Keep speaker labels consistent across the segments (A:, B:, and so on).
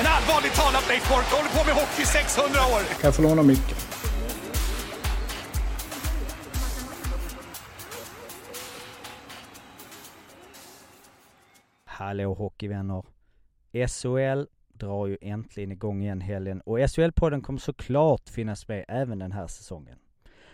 A: En allvarligt talat Leif Boork håller på med hockey i 600 år!
B: Kan jag få låna micken?
C: Hallå hockeyvänner! SHL drar ju äntligen igång igen helgen och SHL-podden kommer såklart finnas med även den här säsongen.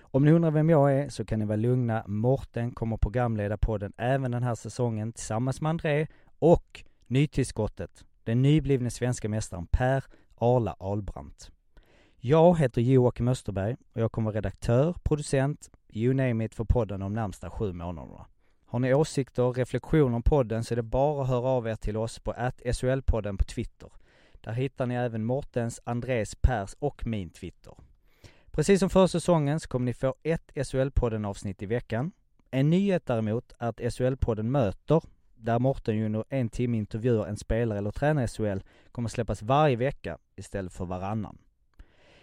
C: Om ni undrar vem jag är så kan ni vara lugna. Morten kommer programleda podden även den här säsongen tillsammans med André och nytillskottet, den nyblivne svenska mästaren Per Arla Albrandt. Jag heter Joakim Österberg och jag kommer vara redaktör, producent, you name it för podden de närmsta sju månaderna. Har ni åsikter och reflektioner om podden så är det bara att höra av er till oss på SHL-podden på Twitter. Där hittar ni även Mortens, Andres, Pers och min Twitter. Precis som förra säsongen så kommer ni få ett SHL-podden avsnitt i veckan. En nyhet däremot är att SHL-podden Möter, där Morten ju under en timme intervjuar en spelare eller tränare i SHL, kommer släppas varje vecka istället för varannan.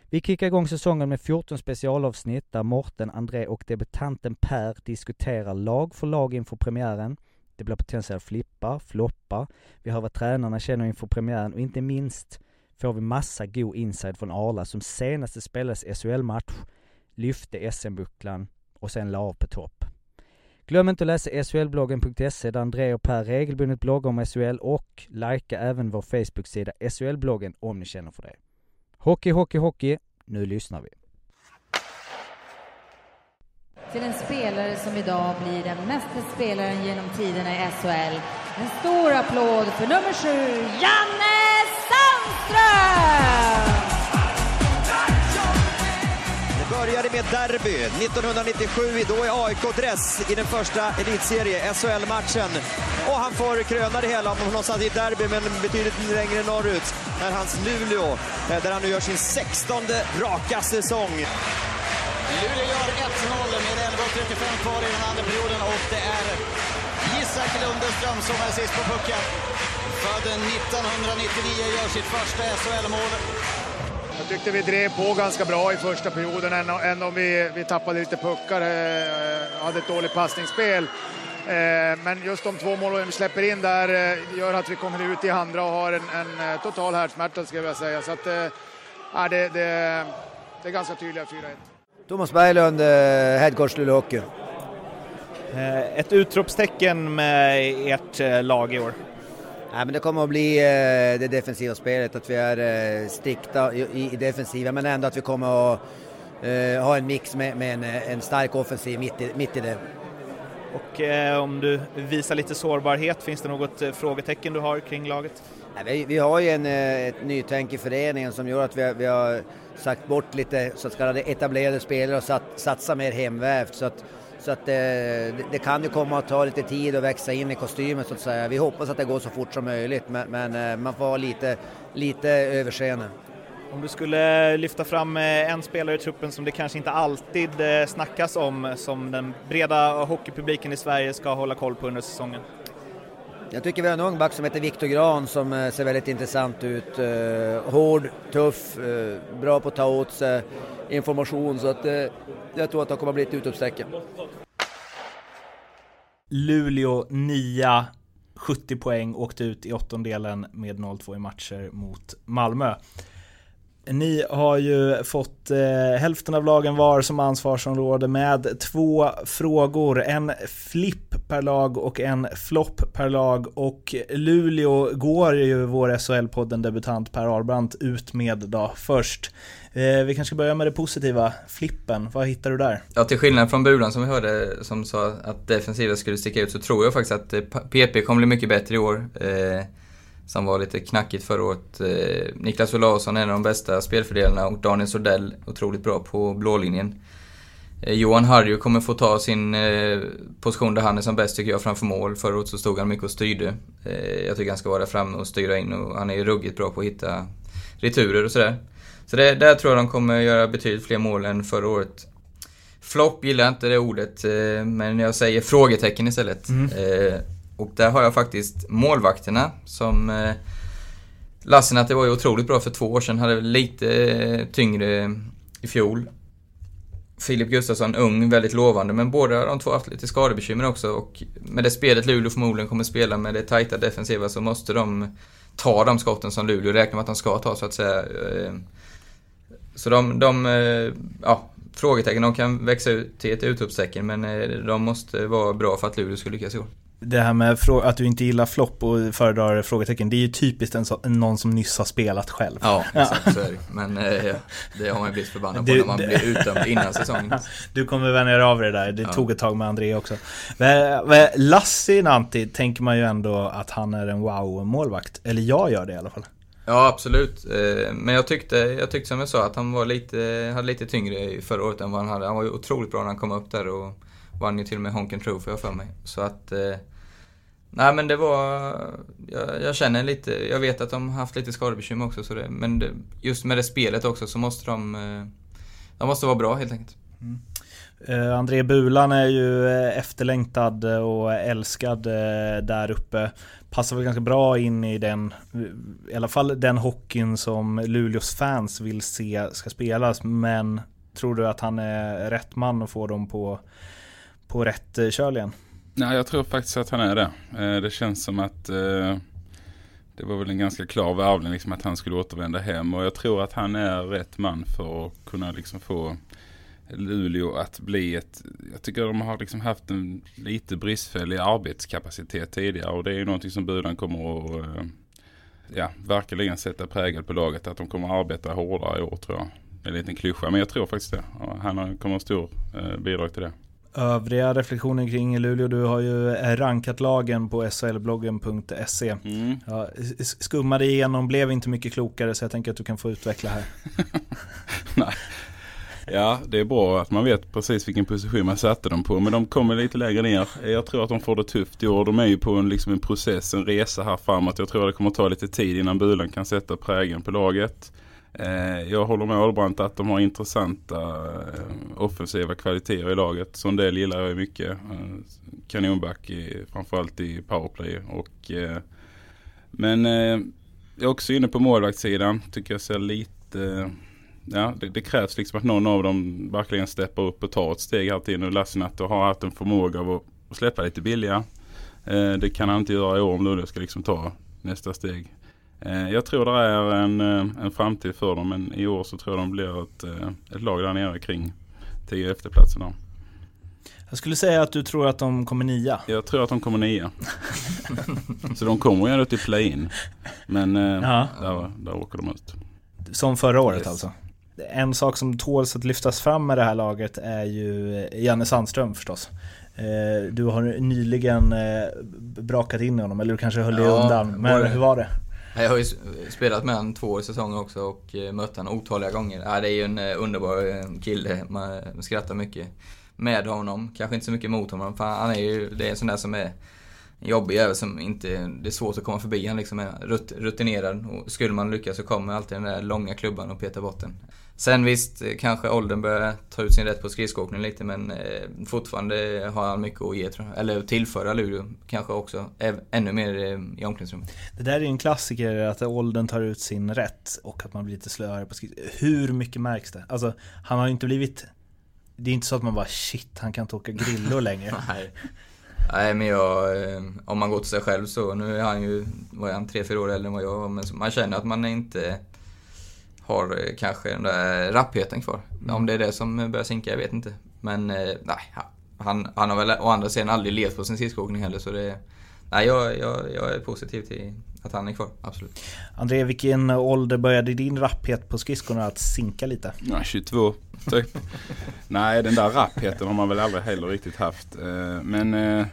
C: Vi kickar igång säsongen med 14 specialavsnitt där Morten, André och debutanten Per diskuterar lag för lag inför premiären. Det blir potentiella flippar, floppar, vi hör vad tränarna känner inför premiären och inte minst får vi massa god inside från Arla som senaste spelades SHL-match, lyfte SM-bucklan och sen la av på topp. Glöm inte att läsa shlbloggen.se där André och Per regelbundet bloggar om SHL och likea även vår Facebook-sida SHL-bloggen om ni känner för det. Hockey, hockey, hockey. Nu lyssnar vi.
D: Till en spelare som idag blir den mesta spelaren genom tiderna i SHL. En stor applåd för nummer sju, Janne Sandström!
E: Började med derby 1997, då i AIK-dress i den första elitserie SHL-matchen. Och han får kröna det hela om han satt i ett derby, men betydligt längre norrut. När hans Luleå, eh, där han nu gör sin 16 raka säsong.
F: Luleå gör 1-0 med 11.35 kvar i den andra perioden och det är Isak Lundeström som är sist på pucken. Född 1999, gör sitt första SHL-mål.
G: Jag tyckte vi drev på ganska bra i första perioden, även om vi, vi tappade lite puckar, eh, hade ett dåligt passningsspel. Eh, men just de två mål vi släpper in där eh, gör att vi kommer ut i andra och har en, en total härdsmärta, skulle jag säga. Så att, eh, det, det, det är ganska tydliga 4-1.
H: Thomas Berglund, headcoach Luleå Hockey.
I: Ett utropstecken med ert lag i år?
H: Nej, men det kommer att bli det defensiva spelet, att vi är strikta i, defensiven men ändå att vi kommer att ha en mix med, en, stark offensiv mitt i, det.
I: Och eh, om du visar lite sårbarhet, finns det något eh, frågetecken du har kring laget?
H: Nej, vi, vi, har ju en, ett nytänk i föreningen som gör att vi, vi har sagt bort lite så kallade etablerade spelare och sat, satsa mer hemvävt. Så att, så att det, det, kan ju komma att ta lite tid att växa in i kostymen så att säga. Vi hoppas att det går så fort som möjligt men, men man får ha lite, lite överseende.
I: Om du skulle lyfta fram en spelare i truppen som det kanske inte alltid snackas om, som den breda hockeypubliken i Sverige ska hålla koll på under säsongen?
H: Jag tycker vi har en ung back som heter Viktor Gran som ser väldigt intressant ut. Hård, tuff, bra på att ta åt sig information så att jag tror att han kommer att bli ett utropstecken.
I: Luleå 9 70 poäng, åkte ut i åttondelen med 0-2 i matcher mot Malmö. Ni har ju fått eh, hälften av lagen var som ansvarsområde med två frågor. En flipp per lag och en flopp per lag. Och Luleå går ju vår SHL-podden debutant Per Arbrandt ut med då först. Eh, vi kanske ska börja med det positiva, flippen. Vad hittar du där?
J: Ja, till skillnad från Bulan som vi hörde som sa att defensiven skulle sticka ut så tror jag faktiskt att eh, PP kommer bli mycket bättre i år. Eh, som var lite knackigt förra året. Eh, Niklas Olausson är en av de bästa spelfördelarna och Daniel Sordell otroligt bra på blålinjen. Eh, Johan Harju kommer få ta sin eh, position där han är som bäst tycker jag framför mål. Förra året så stod han mycket och styrde. Jag tycker han ska vara där framme och styra in och han är ju ruggigt bra på att hitta returer och sådär. Så det, där tror jag de kommer göra betydligt fler mål än förra året. Flopp gillar jag inte det ordet, men jag säger frågetecken istället.
I: Mm.
J: Och där har jag faktiskt målvakterna som eh, Lassinantti var ju otroligt bra för två år sedan, hade lite eh, tyngre i fjol. Filip Gustafsson, ung, väldigt lovande, men båda de två har haft lite skadebekymmer också och med det spelet Luleå förmodligen kommer spela med det tajta defensiva så måste de ta de skotten som Luleå räknar med att de ska ta så att säga. Eh, så de, de eh, ja, frågetecken, de kan växa ut till ett utropstecken men de måste vara bra för att Luleå ska lyckas i år.
I: Det här med att du inte gillar flopp och föredrar frågetecken, det är ju typiskt en så, någon som nyss har spelat själv.
J: Ja, exakt så är det. Men eh, det har man ju blivit förbannad på
I: Du-
J: när man blir utdömd innan säsongen.
I: Du kommer vänja dig av det där, det
J: Ja.
I: tog ett tag med André också. Men Lassinantti tänker man ju ändå att han är en wow-målvakt. Eller jag gör det i alla fall.
J: Ja, absolut. Eh, Men jag tyckte, jag tyckte som jag sa att han var lite, hade lite tyngre förra året än vad han hade. Han var ju otroligt bra när han kom upp där och vann ju till och med Honken Trophy för mig. Så att... Nej men det var... Jag, jag känner lite, jag vet att de har haft lite skadebekymmer också så det, men det, just med det spelet också så måste de... Eh, de måste vara bra helt enkelt. Mm.
I: Eh, André Bulan är ju eh, efterlängtad eh, och älskad uh, där uppe. Passar väl ganska bra in i den, i alla fall den hockeyn som Luleås fans vill se ska spelas. Men tror du att han är rätt man att få dem på, på rätt köl igen?
K: Nej, jag tror faktiskt att han är det. Eh, det känns som att eh, det var väl en ganska klar värvning liksom att han skulle återvända hem. Och jag tror att han är rätt man för att kunna liksom få Luleå att bli ett... Jag tycker de har liksom haft en lite bristfällig arbetskapacitet tidigare. Och det är ju någonting som Budan kommer att eh, ja, verkligen sätta prägel på laget. Att de kommer att arbeta hårdare i år tror jag. Det är en liten klyscha, men jag tror faktiskt det. Han kommer att ha stor bidrag till det.
I: Övriga reflektioner kring Luleå? Du har ju rankat lagen på slbloggen.se. Jag s- skummade igenom, blev inte mycket klokare så jag tänker att du kan få utveckla här.
K: Nej. Ja, det är bra att man vet precis vilken position man satte dem på. Men de kommer lite lägre ner. Jag tror att de får det tufft i år. De är ju på en, liksom en process, en resa här framåt. Jag tror att det kommer ta lite tid innan Bulan kan sätta prägen på laget. Eh, jag håller med Ahlbrandt att de har intressanta eh, offensiva kvaliteter i laget. Sondell gillar jag ju mycket. Eh, kanonback i, framförallt i powerplay. Och, men jag är också inne på målvaktssidan. Tycker jag ser lite ja, det, det krävs liksom att någon av dem verkligen steppar upp och tar ett steg här till nu. Lassinantti har haft en förmåga av att släppa lite billiga. Det kan han inte göra i år om Luleå ska liksom ta nästa steg. Eh, jag tror det är en, eh, en framtid för dem men i år så tror jag de blir ett, eh, ett lag där nere kring 10 efterplatserna.
I: Jag skulle säga att du tror att de kommer nia.
K: Jag tror att de kommer nia. så de kommer ju ändå till play-in. Men
I: Ja.
K: där, där åker de ut.
I: Som förra året
K: Yes.
I: alltså. En sak som tåls att lyftas fram med det här laget är ju Janne Sandström förstås. Du har nyligen brakat in i honom, eller du kanske höll dig
J: Ja,
I: undan. Men
J: både-
I: hur var det?
J: Jag har ju spelat med honom två år i säsongen också och eh, mött honom otaliga gånger. Ja, det är ju en eh, underbar eh, kille, man skrattar mycket med honom. Kanske inte så mycket mot honom, för han är ju, det är en sån där som är en jobbig jävel som inte, det är svårt att komma förbi. Han liksom är rut- rutinerad och skulle man lyckas så kommer alltid den där långa klubban och petar bort den. Sen visst, kanske åldern börjar ta ut sin rätt på skridskoåkning lite men eh, fortfarande har han mycket att ge tror jag. Eller tillföra Luleå kanske också, ännu mer eh, i omklädningsrummet.
I: Det där är ju en klassiker, att åldern tar ut sin rätt och att man blir lite slöare på skid. Hur mycket märks det? Alltså, han har ju inte blivit... Det är inte så att man bara shit, han kan inte åka Grillo längre.
J: Nej. Nej men jag, eh, om man går till sig själv så, nu är han ju, vad är han, tre, fyra år äldre än vad jag var, men man känner att man inte har eh, kanske den där rappheten kvar. Om det är det som börjar sinka, jag vet inte. Men eh, nej, han, han har väl å andra sidan aldrig levt på sin skridskoåkning heller så det, nej jag, jag, jag är positiv till att han är kvar, absolut.
I: André, vilken ålder började din rapphet på skridskorna att sinka lite?
K: Ja, 22 typ. Nej, den där rappheten har man väl aldrig heller riktigt haft. Eh, Men eh,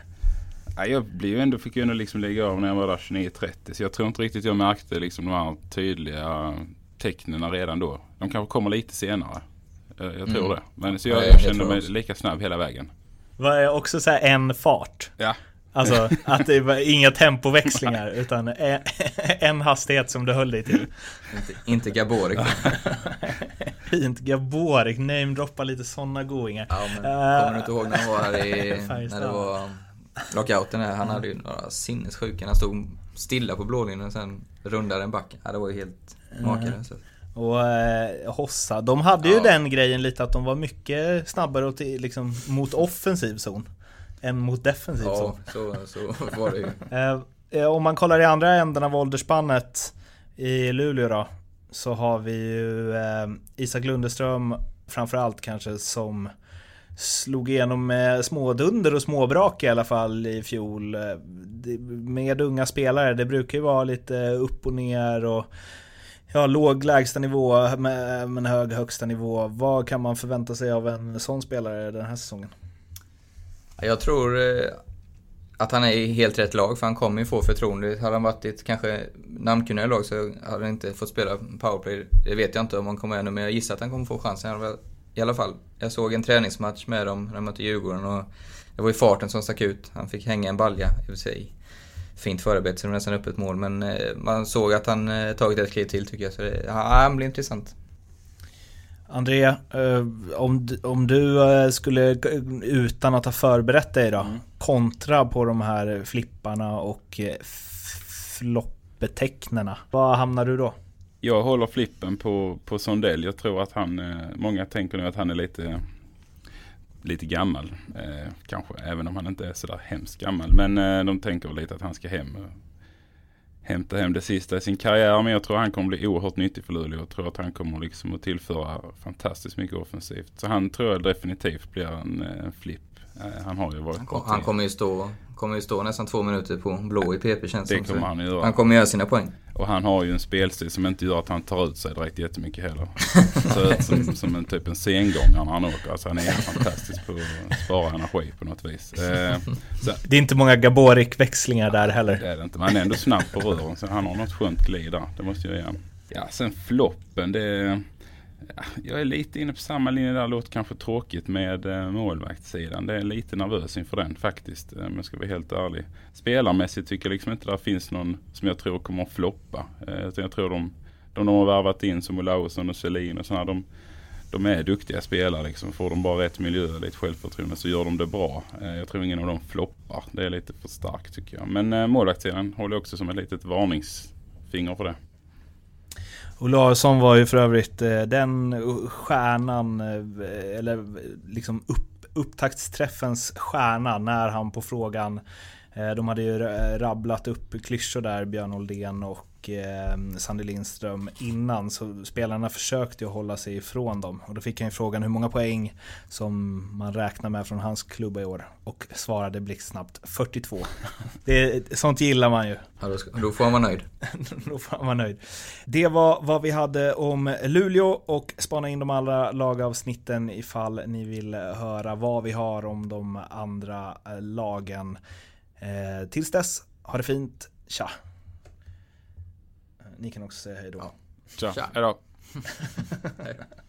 K: jag blev ändå, fick ju ändå liksom lägga av när jag var där 29-30. Så jag tror inte riktigt jag märkte liksom de här tydliga tecknen redan då. De kanske kommer lite senare. Eh, Jag tror
J: Mm.
K: det. Men så
J: Ja,
K: jag,
J: jag
K: kände mig
J: också.
K: lika snabb hela vägen.
I: Var det också så här en fart?
K: Ja.
I: Alltså att det var inga tempoväxlingar utan en, hastighet som du höll dig till.
J: Inte, inte Gaborik.
I: Fint, Gaborik, namedroppa lite sådana goingar.
J: Ja, men kommer du inte ihåg när han var här i, när det var lockouten här? Han hade ju några sinnessjuka, han stod stilla på blålinjen och sen rundade en back. Ja, det var ju helt makalöst.
I: Och eh, Hossa, de hade ju
J: Ja.
I: den grejen lite att de var mycket snabbare åt, liksom, mot offensiv zon än mot defensiv
J: Ja, så, så var det ju.
I: Eh, eh, om man kollar i andra änden av åldersspannet i Luleå då, så har vi ju eh, Isak Lundeström framförallt kanske som slog igenom med smådunder och småbrak i alla fall i fjol. Med unga spelare, det brukar ju vara lite upp och ner och ja, låg lägsta nivå med, men hög högsta nivå. Vad kan man förvänta sig av en sån spelare den här säsongen?
J: Jag tror eh, att han är i helt rätt lag för han kommer ju få förtroende. Hade han varit i ett kanske namnkunnigare lag så hade han inte fått spela powerplay. Det vet jag inte om han kommer ännu men jag gissar att han kommer få chansen. I alla fall, jag såg en träningsmatch med dem när de mötte Djurgården och det var ju farten som stack ut. Han fick hänga en balja i och för sig. Fint förarbete så det var nästan öppet mål men eh, man såg att han eh, tagit ett kliv till tycker jag. Så det, ja, han blir intressant.
I: André, eh, om, om du eh, skulle, utan att ha förberett dig då, kontra på de här flipparna och eh, f- floppbetecknena. Vad hamnar du då?
K: Jag håller flippen på, på Sondell. Jag tror att han, många tänker nu att han är lite, lite gammal. Eh, kanske, även om han inte är sådär hemskt gammal. Men eh, de tänker lite att han ska hem hämta hem det sista i sin karriär. Men jag tror han kommer bli oerhört nyttig för Luleå. Jag tror att han kommer liksom att tillföra fantastiskt mycket offensivt. Så han tror jag definitivt blir en eh, flipp. Eh, han har ju varit
J: Han, kom, han kommer ju stå, kommer ju stå nästan två minuter på blå i PP känns
K: Det
J: som.
K: Kommer han göra.
J: Han kommer göra sina poäng.
K: Och han har ju en spelstil som inte gör att han tar ut sig direkt jättemycket heller. Så ut som, som en typ en sengångare när han åker. Alltså han är fantastisk på att spara energi på något vis. Eh, så,
I: Det är inte många Gaborik-växlingar där heller.
K: det är det inte. Men han är ändå snabb på rören. Så han har något skönt glid där. Det måste jag ge. Ja, sen floppen. Det, jag är lite inne på samma linje där. Låter kanske tråkigt med eh, målvaktssidan. Det är lite nervös inför den faktiskt. Eh, om jag ska vara helt ärlig. Spelarmässigt tycker jag liksom inte det finns någon som jag tror kommer att floppa. Eh, utan jag tror de, de de har värvat in som Olausson och Selin och sådana. De, de är duktiga spelare liksom. Får de bara rätt miljö och lite självförtroende så gör de det bra. Jag tror ingen av dem floppar. Det är lite för starkt tycker jag. Men målvaktssidan håller jag också som ett litet varningsfinger för det.
I: Olausson var ju för övrigt eh, den eh, stjärnan, eh, eller liksom upp, upptaktsträffens stjärna när han på frågan de hade ju eh, rabblat upp klyschor där, Björn Oldén och eh, Sandy Lindström innan. Så spelarna försökte ju hålla sig ifrån dem. Och då fick han ju frågan hur många poäng som man räknar med från hans klubba i år. Och svarade blixtsnabbt 42. Det, sånt gillar man ju.
J: Ja, då, får han vara nöjd.
I: Då får man vara nöjd. Det var vad vi hade om Luleå och spana in de andra lagavsnitten ifall ni vill höra vad vi har om de andra eh, lagen. Eh, tills dess, ha det fint. Tja! Eh, Ni kan också säga hej då.
K: Tja, hejdå.
J: Hej då.